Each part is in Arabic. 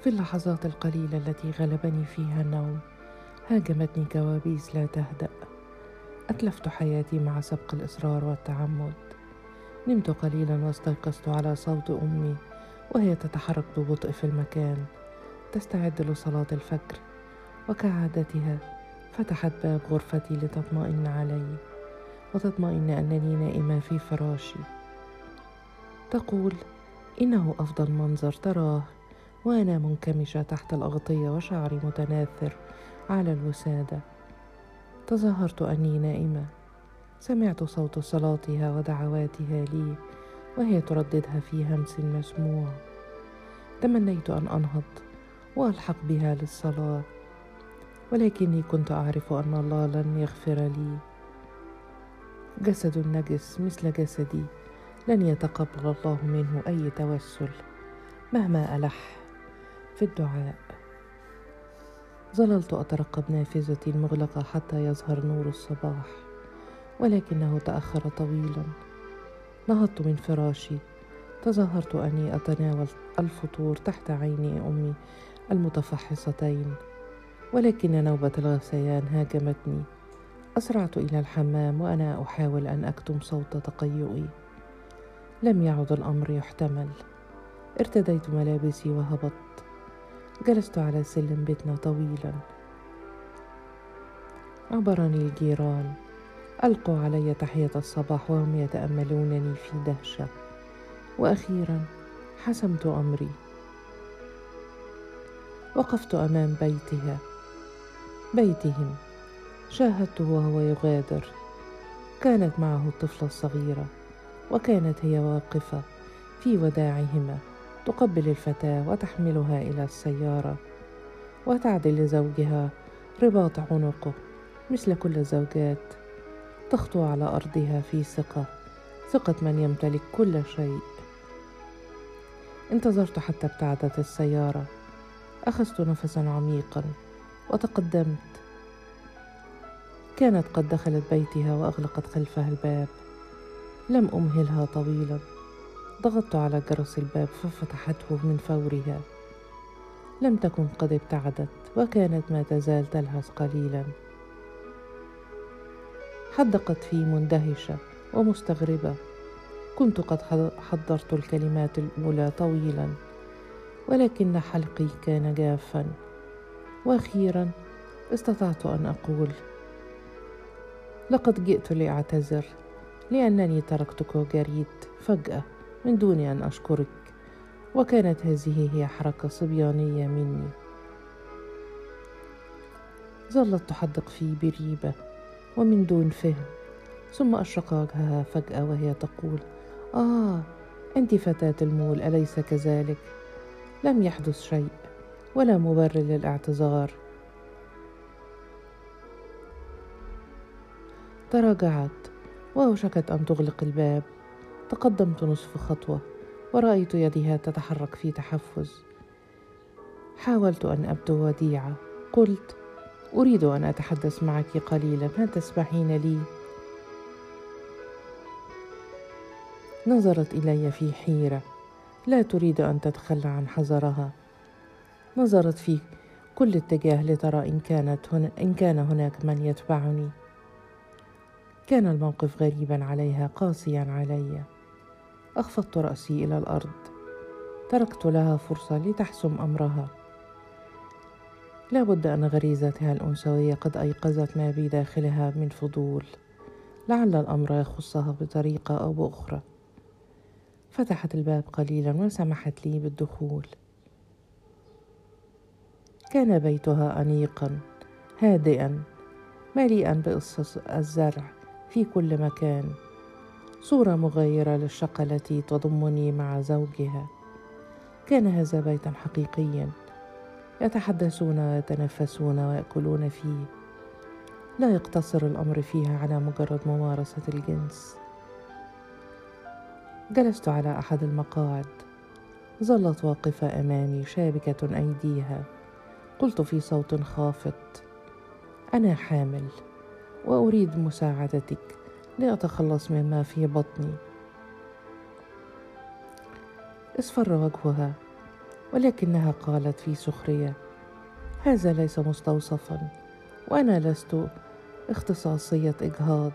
في اللحظات القليلة التي غلبني فيها النوم هاجمتني كوابيس لا تهدأ. أتلفت حياتي مع سبق الإصرار والتعمد. نمت قليلا واستيقظت على صوت أمي وهي تتحرك ببطء في المكان. تستعد لصلاة الفجر. وكعادتها فتحت باب غرفتي لتطمئن علي. وتطمئن أنني نائمة في فراشي. تقول إنه أفضل منظر تراه. وأنا منكمشة تحت الأغطية وشعري متناثر. على الوسادة. تظاهرت أني نائمة. سمعت صوت صلاتها ودعواتها لي وهي ترددها في همس مسموع. تمنيت أن أنهض وألحق بها للصلاة. ولكني كنت أعرف أن الله لن يغفر لي. جسد نجس مثل جسدي. لن يتقبل الله منه أي توسل. مهما ألح. في الدعاء. ظللت أترقب نافذتي المغلقة حتى يظهر نور الصباح ولكنه تأخر طويلا. نهضت من فراشي تظاهرت أني أتناول الفطور تحت عيني أمي المتفحصتين ولكن نوبة الغثيان هاجمتني. أسرعت إلى الحمام وأنا أحاول أن أكتم صوت تقيؤي. لم يعد الأمر يحتمل. ارتديت ملابسي وهبطت. جلست على سلم بيتنا طويلا. عبرني الجيران. ألقوا علي تحية الصباح وهم يتأملونني في دهشة. وأخيرا حسمت أمري. وقفت أمام بيتها. بيتهم. شاهدته وهو يغادر. كانت معه الطفلة الصغيرة. وكانت هي واقفة في وداعهما. تقبل الفتاة وتحملها إلى السيارة وتعدل لزوجها رباط عنقه مثل كل الزوجات. تخطو على أرضها في ثقة ثقة من يمتلك كل شيء. انتظرت حتى ابتعدت السيارة. أخذت نفسا عميقا وتقدمت. كانت قد دخلت بيتها وأغلقت خلفها الباب. لم أمهلها طويلا. ضغطت على جرس الباب ففتحته من فورها. لم تكن قد ابتعدت وكانت ما تزال تلهث قليلا. حدقت في مندهشة ومستغربة. كنت قد حضرت الكلمات الأولى طويلا ولكن حلقي كان جافا. وأخيرا استطعت أن أقول لقد جئت لأعتذر لأنني تركتك وجريت فجأة. من دون أن أشكرك وكانت هذه هي حركة صبيانية مني. ظلت تحدق في بريبة ومن دون فهم ثم اشرق وجهها فجأة وهي تقول آه أنت فتاة المول أليس كذلك؟ لم يحدث شيء ولا مبرر للاعتذار. تراجعت وأوشكت أن تغلق الباب. تقدمت نصف خطوة ورأيت يدها تتحرك في تحفز. حاولت أن أبدو وديعة قلت أريد أن أتحدث معك قليلا هل تسمحين لي؟ نظرت إلي في حيرة. لا تريد أن تتخلى عن حذرها. نظرت في كل اتجاه لترى إن كانت هنا إن كان هناك من يتبعني. كان الموقف غريبا عليها قاسيا علي. أخفضت رأسي إلى الأرض. تركت لها فرصة لتحسم أمرها. لا بد أن غريزتها الأنثوية قد أيقظت ما بداخلها من فضول. لعل الأمر يخصها بطريقة أو بأخرى. فتحت الباب قليلا وسمحت لي بالدخول. كان بيتها انيقا هادئا مليئا بقصص الزرع في كل مكان. صورة مغايرة للشقة التي تضمني مع زوجها. كان هذا بيتا حقيقيا. يتحدثون ويتنفسون ويأكلون فيه. لا يقتصر الأمر فيها على مجرد ممارسة الجنس. جلست على أحد المقاعد. ظلت واقفة أمامي شابكة أيديها. قلت في صوت خافت أنا حامل وأريد مساعدتك. لاتخلص مما في بطني؟ اصفر وجهها ولكنها قالت في سخرية هذا ليس مستوصفا وأنا لست اختصاصية إجهاض.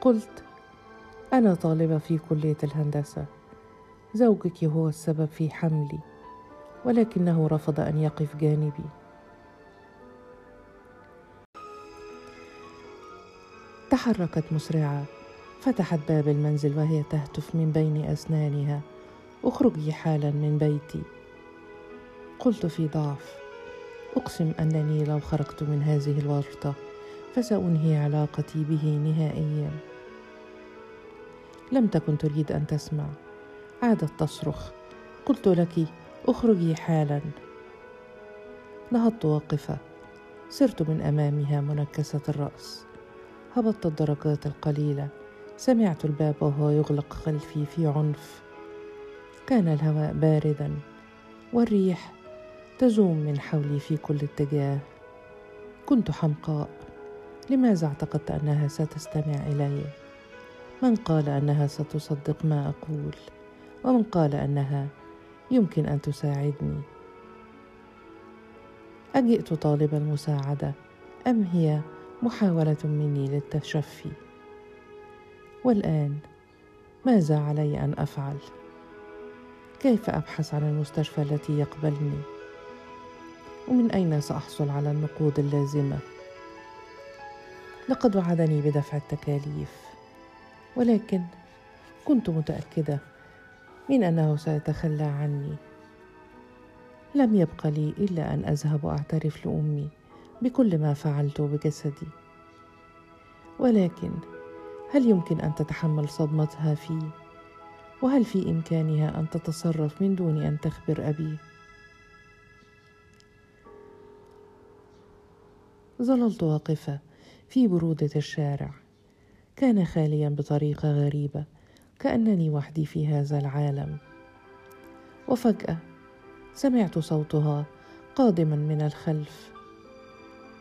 قلت أنا طالبة في كلية الهندسة زوجك هو السبب في حملي ولكنه رفض أن يقف جانبي. تحركت مسرعة. فتحت باب المنزل وهي تهتف من بين أسنانها. اخرجي حالا من بيتي. قلت في ضعف. أقسم أنني لو خرجت من هذه الورطة فسأنهي علاقتي به نهائيا. لم تكن تريد أن تسمع. عادت تصرخ. قلت لك اخرجي حالا. نهضت واقفة. سرت من أمامها منكسة الرأس. هبطت الدرجات القليلة. سمعت الباب وهو يغلق خلفي في عنف. كان الهواء باردا والريح تزوم من حولي في كل اتجاه. كنت حمقاء. لماذا اعتقدت أنها ستستمع إلي؟ من قال أنها ستصدق ما أقول ومن قال أنها يمكن أن تساعدني؟ أجئت طالب المساعدة أم هي محاولة مني للتشفي. والآن ماذا علي أن أفعل؟ كيف أبحث عن المستشفى التي يقبلني؟ ومن أين سأحصل على النقود اللازمة؟ لقد وعدني بدفع التكاليف ولكن كنت متأكدة من أنه سيتخلى عني. لم يبق لي إلا أن أذهب وأعترف لأمي. بكل ما فعلته بجسدي. ولكن هل يمكن أن تتحمل صدمتها في؟ وهل في إمكانها أن تتصرف من دون أن تخبر أبي؟ ظللت واقفة في برودة الشارع. كان خاليا بطريقة غريبة كأنني وحدي في هذا العالم. وفجأة سمعت صوتها قادما من الخلف.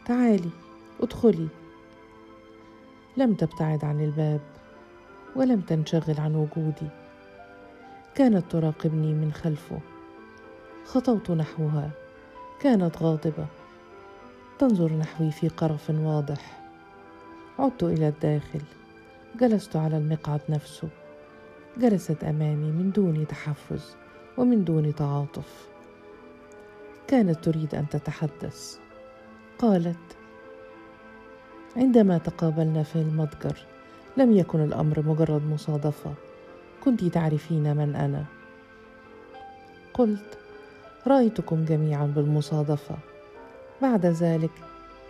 تعالي ادخلي. لم تبتعد عن الباب ولم تنشغل عن وجودي. كانت تراقبني من خلفه. خطوت نحوها. كانت غاضبة. تنظر نحوي في قرف واضح. عدت إلى الداخل. جلست على المقعد نفسه. جلست أمامي من دون تحفز ومن دون تعاطف. كانت تريد أن تتحدث. قالت عندما تقابلنا في المتجر لم يكن الأمر مجرد مصادفة. كنت تعرفين من أنا. قلت رأيتكم جميعا بالمصادفة. بعد ذلك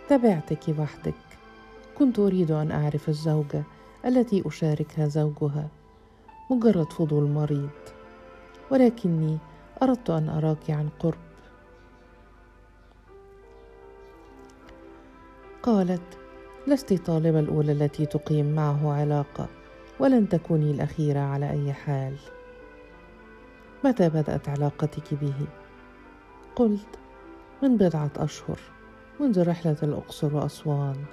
تبعتك وحدك. كنت أريد أن أعرف الزوجة التي أشاركها زوجها مجرد فضول مريض. ولكني أردت أن أراك عن قرب. قالت لست الطالبه الأولى التي تقيم معه علاقة ولن تكوني الأخيرة على أي حال. متى بدأت علاقتك به؟ قلت من بضعة أشهر منذ رحلة الأقصر وأسوان.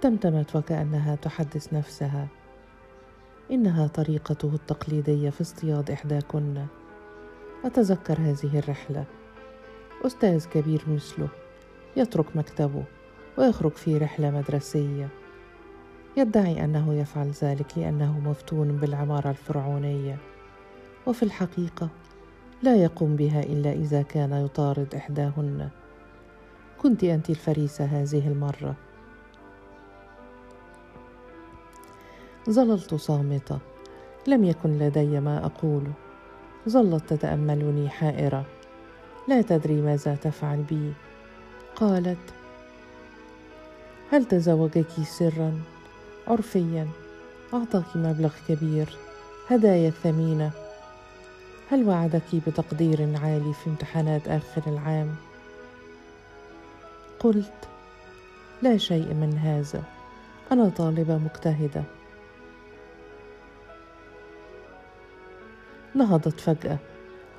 تمتمت وكأنها تحدث نفسها. إنها طريقته التقليدية في اصطياد إحداكن. أتذكر هذه الرحلة. أستاذ كبير مثله. يترك مكتبه ويخرج في رحلة مدرسية. يدعي أنه يفعل ذلك لأنه مفتون بالعمارة الفرعونية وفي الحقيقة لا يقوم بها إلا إذا كان يطارد إحداهن. كنت أنت الفريسة هذه المرة. ظللت صامتة. لم يكن لدي ما اقوله ظلت تتأملني حائرة. لا تدري ماذا تفعل بي. قالت هل تزوجك سرا؟ عرفيا أعطاك مبلغ كبير هدايا ثمينة. هل وعدك بتقدير عالي في امتحانات آخر العام؟ قلت لا شيء من هذا أنا طالبة مجتهدة. نهضت فجأة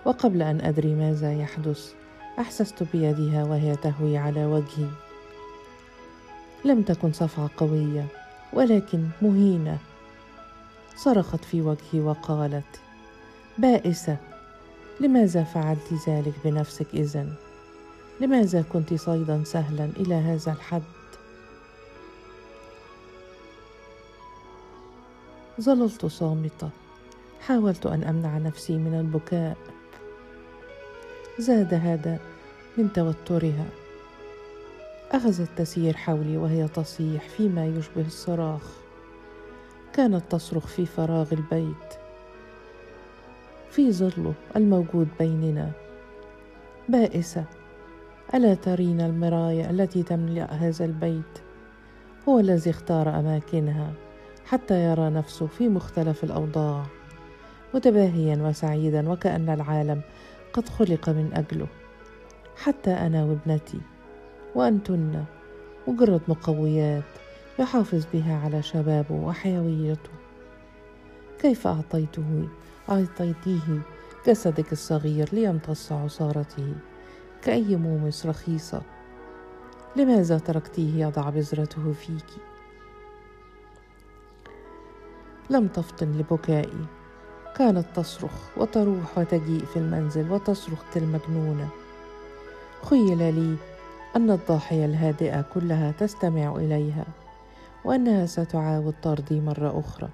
وقبل أن أدري ماذا يحدث أحسست بيدها وهي تهوي على وجهي لم تكن صفعة قوية ولكن مهينة صرخت في وجهي وقالت بائسة لماذا فعلت ذلك بنفسك إذن؟ لماذا كنت صيدا سهلا إلى هذا الحد؟ ظللت صامتة حاولت أن أمنع نفسي من البكاء زاد هذا من توترها. أخذت تسير حولي وهي تصيح فيما يشبه الصراخ. كانت تصرخ في فراغ البيت. في ظله الموجود بيننا. بائسة ألا ترين المرايا التي تملأ هذا البيت؟ هو الذي اختار أماكنها حتى يرى نفسه في مختلف الأوضاع. متباهيا وسعيدا وكأن العالم قد خلق من أجله حتى أنا وابنتي وأنتن مجرد مقويات يحافظ بها على شبابه وحيويته. كيف أعطيته أعطيتيه جسدك الصغير ليمتص عصارته كأي مومس رخيصة؟ لماذا تركتيه يضع بذرته فيك؟ لم تفطن لبكائي. كانت تصرخ وتروح وتجيء في المنزل وتصرخ كالمجنونة. خيل لي أن الضاحية الهادئة كلها تستمع إليها وأنها ستعاود طردي مرة أخرى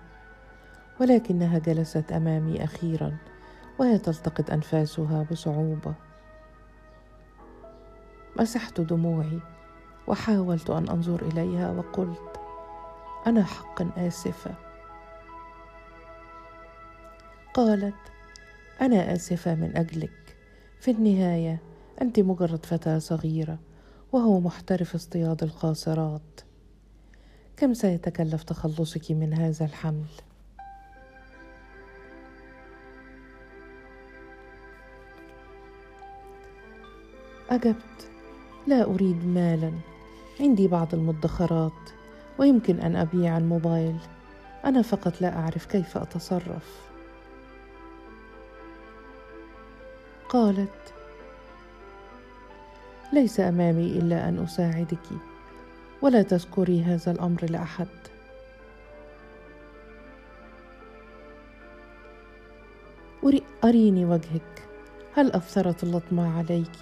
ولكنها جلست أمامي أخيرا وهي تلتقط أنفاسها بصعوبة. مسحت دموعي وحاولت أن أنظر إليها وقلت أنا حقا آسفة. قالت أنا آسفة من أجلك. في النهاية أنت مجرد فتاة صغيرة وهو محترف اصطياد القاصرات. كم سيتكلف تخلصك من هذا الحمل؟ أجبت. لا أريد مالا. عندي بعض المدخرات ويمكن أن أبيع الموبايل. أنا فقط لا أعرف كيف أتصرف. قالت ليس أمامي إلا أن أساعدك ولا تذكري هذا الأمر لأحد. أريني وجهك هل اثرت اللطمه عليك؟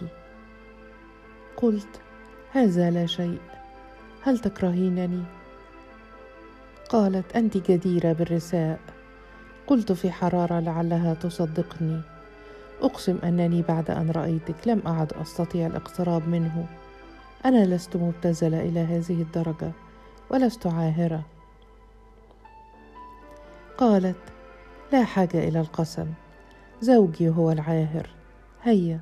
قلت هذا لا شيء هل تكرهينني؟ قالت أنت جديرة بالرساء قلت في حرارة لعلها تصدقني. أقسم أنني بعد أن رأيتك لم أعد أستطيع الاقتراب منه. أنا لست مبتذلة إلى هذه الدرجة ولست عاهرة. قالت لا حاجة إلى القسم. زوجي هو العاهر. هيا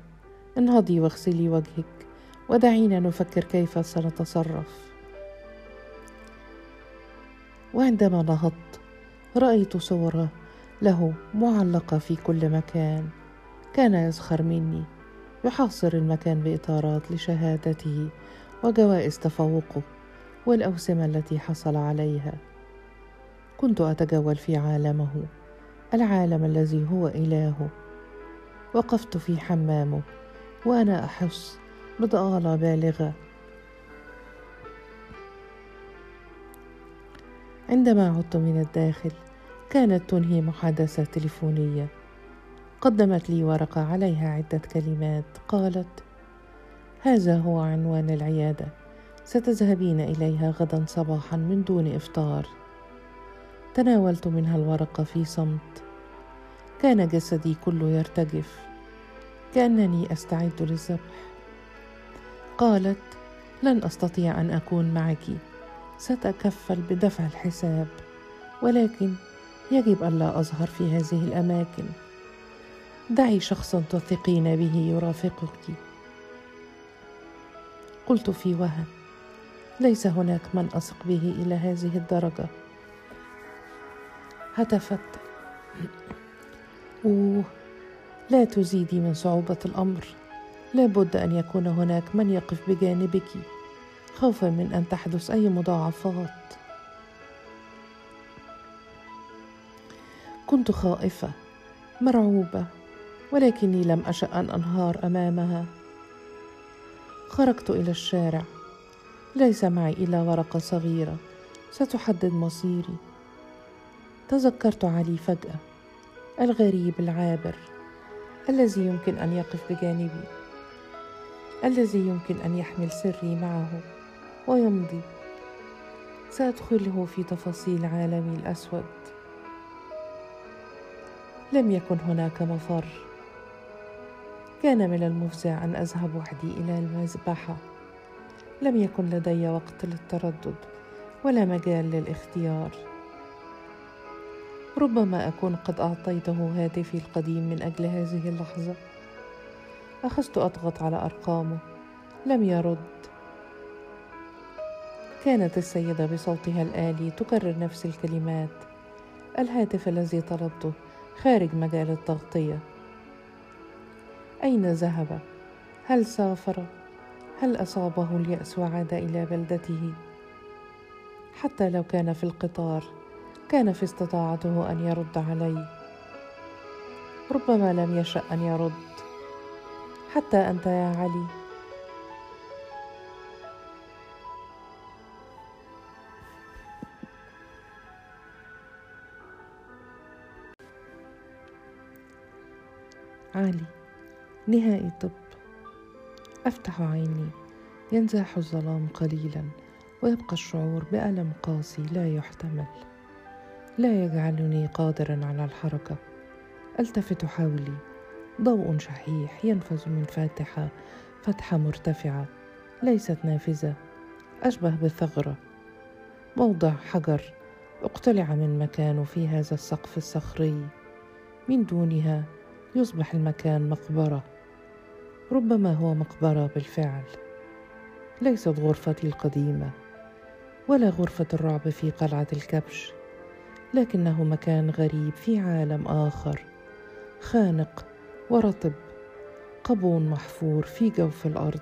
انهضي واغسلي وجهك ودعينا نفكر كيف سنتصرف. وعندما نهضت رأيت صورة له معلقة في كل مكان. كان يسخر مني. يحاصر المكان بإطارات لشهادته وجوائز تفوقه والأوسمة التي حصل عليها. كنت أتجول في عالمه العالم الذي هو إلهه. وقفت في حمامه وأنا أحس بضآلة بالغة. عندما عدت من الداخل كانت تنهي محادثة تليفونية. قدمت لي ورقة عليها عدة كلمات قالت هذا هو عنوان العيادة ستذهبين إليها غدا صباحا من دون إفطار. تناولت منها الورقة في صمت. كان جسدي كله يرتجف. كأنني أستعد للذبح قالت لن أستطيع أن أكون معك ستكفل بدفع الحساب ولكن يجب الا أظهر في هذه الأماكن. دعي شخصا تثقين به يرافقك. قلت في وهن ليس هناك من أثق به إلى هذه الدرجة. هتفت. أوه لا تزيدي من صعوبة الأمر. لابد أن يكون هناك من يقف بجانبك خوفا من أن تحدث أي مضاعفات. كنت خائفة مرعوبة. ولكني لم أشأ أن أنهار أمامها. خرجت إلى الشارع. ليس معي إلا ورقة صغيرة. ستحدد مصيري. تذكرت علي فجأة. الغريب العابر. الذي يمكن أن يقف بجانبي. الذي يمكن أن يحمل سري معه. ويمضي. سأدخله في تفاصيل عالمي الأسود. لم يكن هناك مفر. كان من المفزع أن أذهب وحدي إلى المذبحة. لم يكن لدي وقت للتردد ولا مجال للاختيار. ربما أكون قد أعطيته هاتفي القديم من أجل هذه اللحظة. أخذت أضغط على أرقامه. لم يرد. كانت السيدة بصوتها الآلي تكرر نفس الكلمات. الهاتف الذي طلبته خارج مجال التغطية. أين ذهب؟ هل سافر؟ هل أصابه اليأس وعاد إلى بلدته؟ حتى لو كان في القطار كان في استطاعته أن يرد علي ربما لم يشأ أن يرد. حتى أنت يا علي. علي. نهائي طب. أفتح عيني ينزاح الظلام قليلا ويبقى الشعور بألم قاسي لا يحتمل. لا يجعلني قادرا على الحركة. ألتفت حولي. ضوء شحيح ينفذ من فاتحة فتحة مرتفعة ليست نافذة. أشبه بثغره موضع حجر. اقتلع من مكانه في هذا السقف الصخري. من دونها يصبح المكان مقبرة. ربما هو مقبرة بالفعل. ليست غرفتي القديمة ولا غرفة الرعب في قلعة الكبش لكنه مكان غريب في عالم آخر خانق ورطب قبو محفور في جوف الأرض.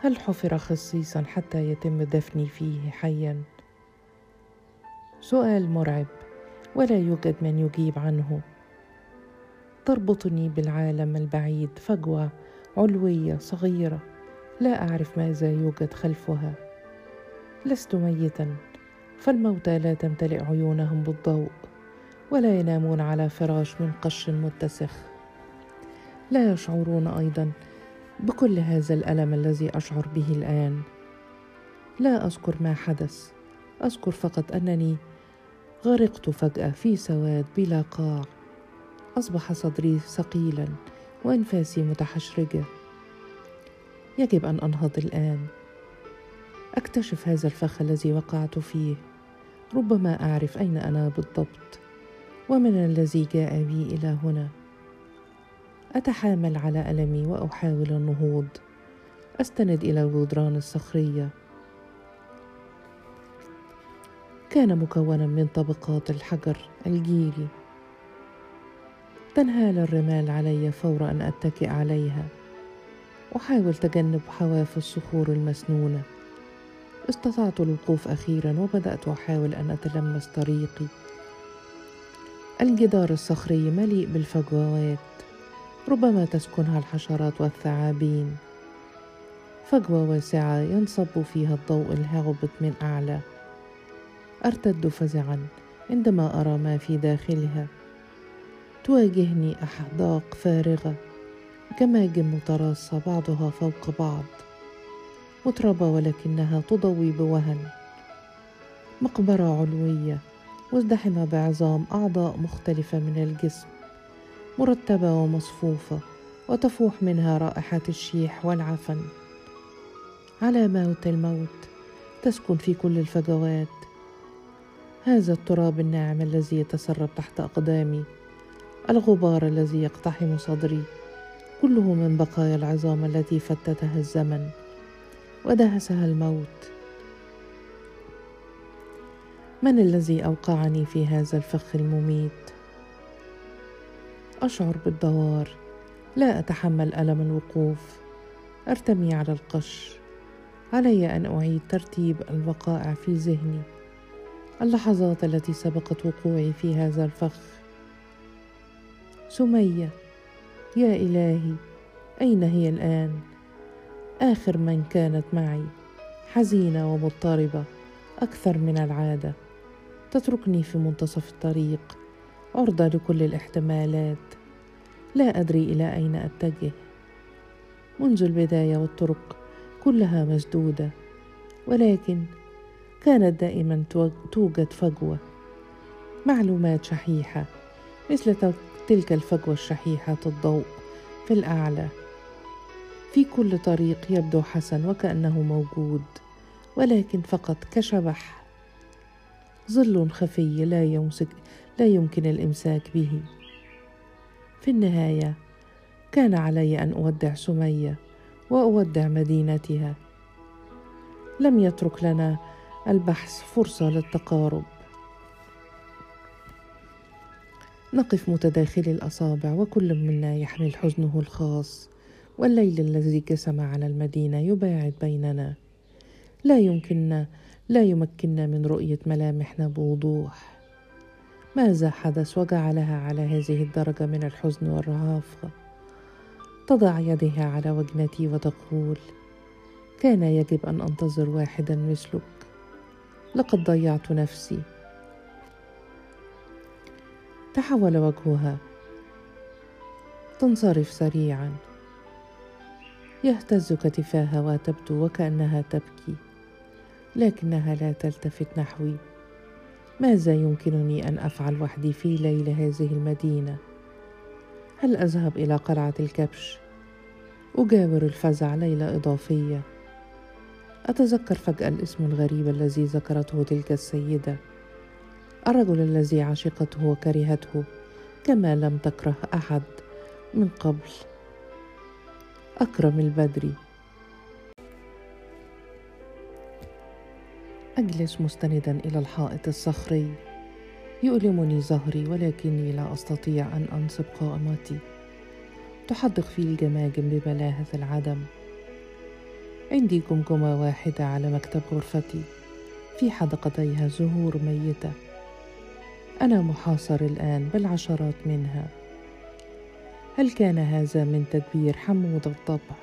هل حفر خصيصا حتى يتم دفني فيه حيا؟ سؤال مرعب ولا يوجد من يجيب عنه. تربطني بالعالم البعيد فجوة علوية صغيرة. لا أعرف ماذا يوجد خلفها. لست ميتا فالموتى لا تمتلئ عيونهم بالضوء ولا ينامون على فراش من قش متسخ. لا يشعرون أيضا بكل هذا الألم الذي أشعر به الآن. لا أذكر ما حدث. أذكر فقط أنني غرقت فجأة في سواد بلا قاع. أصبح صدري ثقيلا وإنفاسي متحشرجة. يجب أن أنهض الآن. أكتشف هذا الفخ الذي وقعت فيه. ربما أعرف أين أنا بالضبط. ومن الذي جاء بي إلى هنا؟ أتحامل على ألمي وأحاول النهوض. أستند إلى الجدران الصخرية. كان مكونا من طبقات الحجر الجيري. تنهال الرمال علي فور أن أتكئ عليها. أحاول تجنب حواف الصخور المسنونة. استطعت الوقوف أخيرا وبدأت أحاول أن أتلمس طريقي. الجدار الصخري مليء بالفجوات. ربما تسكنها الحشرات والثعابين. فجوة واسعة ينصب فيها الضوء الهابط من أعلى. أرتد فزعا عندما أرى ما في داخلها. تواجهني أحداق فارغة جماجم متراصه بعضها فوق بعض. متربة ولكنها تضوي بوهن. مقبرة علوية مزدحمة بعظام أعضاء مختلفة من الجسم. مرتبة ومصفوفة وتفوح منها رائحة الشيح والعفن. علامات الموت تسكن في كل الفجوات. هذا التراب الناعم الذي يتسرب تحت أقدامي. الغبار الذي يقتحم صدري كله من بقايا العظام التي فتتها الزمن ودهسها الموت. من الذي أوقعني في هذا الفخ المميت؟ أشعر بالدوار لا أتحمل ألم الوقوف أرتمي على القش. علي أن أعيد ترتيب الوقائع في ذهني. اللحظات التي سبقت وقوعي في هذا الفخ سمية يا إلهي أين هي الآن؟ آخر من كانت معي حزينة ومضطربة أكثر من العادة. تتركني في منتصف الطريق عرضة لكل الاحتمالات. لا أدري إلى أين أتجه. منذ البداية والطرق كلها مسدودة ولكن كانت دائما توجد فجوة. معلومات شحيحة مثل تلك الفجوة الشحيحة الضوء في الأعلى. في كل طريق يبدو حسن وكأنه موجود ولكن فقط كشبح ظل خفي لا يمسك لا يمكن الإمساك به. في النهاية كان علي أن أودع سمية وأودع مدينتها. لم يترك لنا البحث فرصة للتقارب. نقف متداخلي الأصابع وكل منا يحمل حزنه الخاص. والليل الذي جسم على المدينة يباعد بيننا. لا يمكننا لا يمكننا من رؤية ملامحنا بوضوح ماذا حدث وجعلها على هذه الدرجة من الحزن والرهافة؟ تضع يدها على وجنتي وتقول كان يجب أن أنتظر واحدا مثلك. لقد ضيعت نفسي. تحول وجهها. تنصرف سريعا. يهتز كتفاها وتبدو وكأنها تبكي لكنها لا تلتفت نحوي. ماذا يمكنني أن أفعل وحدي في ليل هذه المدينة؟ هل أذهب إلى قلعة الكبش؟ أجاور الفزع ليلة إضافية. أتذكر فجأة الاسم الغريب الذي ذكرته تلك السيدة. الرجل الذي عشقته وكرهته كما لم تكره أحد من قبل. أكرم البدري أجلس مستندا إلى الحائط الصخري. يؤلمني ظهري ولكني لا أستطيع أن أنصب قائمتي. تحدق في الجماجم بملاهه العدم. عندي جمجمه واحدة على مكتب غرفتي. في حدقتيها زهور ميتة. أنا محاصر الآن بالعشرات منها. هل كان هذا من تدبير حمود الطبع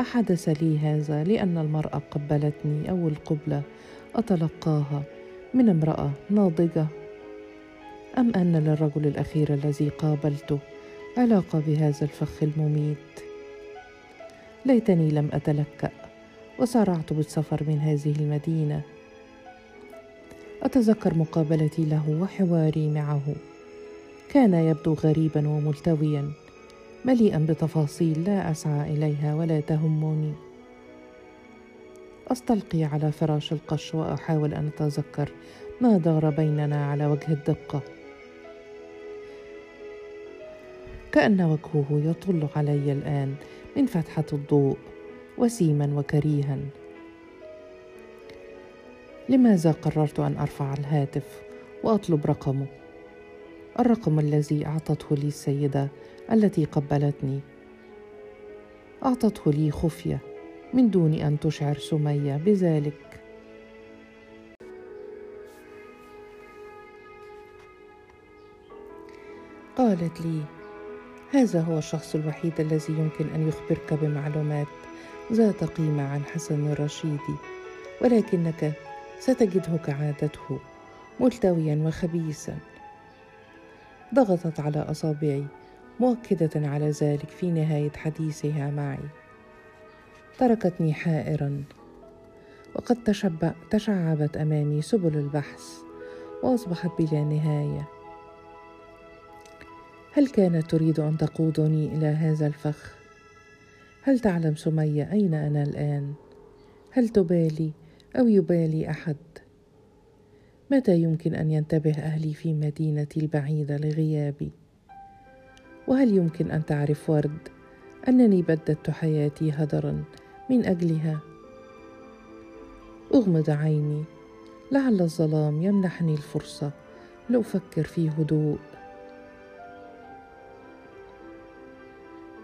أحدث لي هذا لأن المرأة قبلتني أو القبله أتلقاها من امرأة ناضجة. أم أن للرجل الأخير الذي قابلته علاقة بهذا الفخ المميت؟ ليتني لم أتلكأ وسارعت بالسفر من هذه المدينة أتذكر مقابلتي له وحواري معه. كان يبدو غريبا وملتويا مليئا بتفاصيل لا أسعى إليها ولا تهمني. أستلقي على فراش القش وأحاول أن أتذكر ما دار بيننا على وجه الدقة. كأن وجهه يطل علي الآن من فتحة الضوء وسيما وكريها. لماذا قررت أن أرفع الهاتف وأطلب رقمه؟ الرقم الذي أعطته لي السيدة التي قبلتني. أعطته لي خفية من دون أن تشعر سمية بذلك. قالت لي هذا هو الشخص الوحيد الذي يمكن أن يخبرك بمعلومات ذات قيمة عن حسن الرشيدي ولكنك ستجده كعادته ملتويا وخبيثا. ضغطت على أصابعي مؤكدة على ذلك في نهاية حديثها معي. تركتني حائرا. وقد تشبع تشعبت أمامي سبل البحث وأصبحت بلا نهاية. هل كانت تريد أن تقودني إلى هذا الفخ؟ هل تعلم سمية أين أنا الآن؟ هل تبالي؟ أو يبالي أحد. متى يمكن أن ينتبه أهلي في مدينتي البعيدة لغيابي؟ وهل يمكن أن تعرف ورد أنني بددت حياتي هدرا من أجلها؟ أغمض عيني لعل الظلام يمنحني الفرصة لأفكر في هدوء.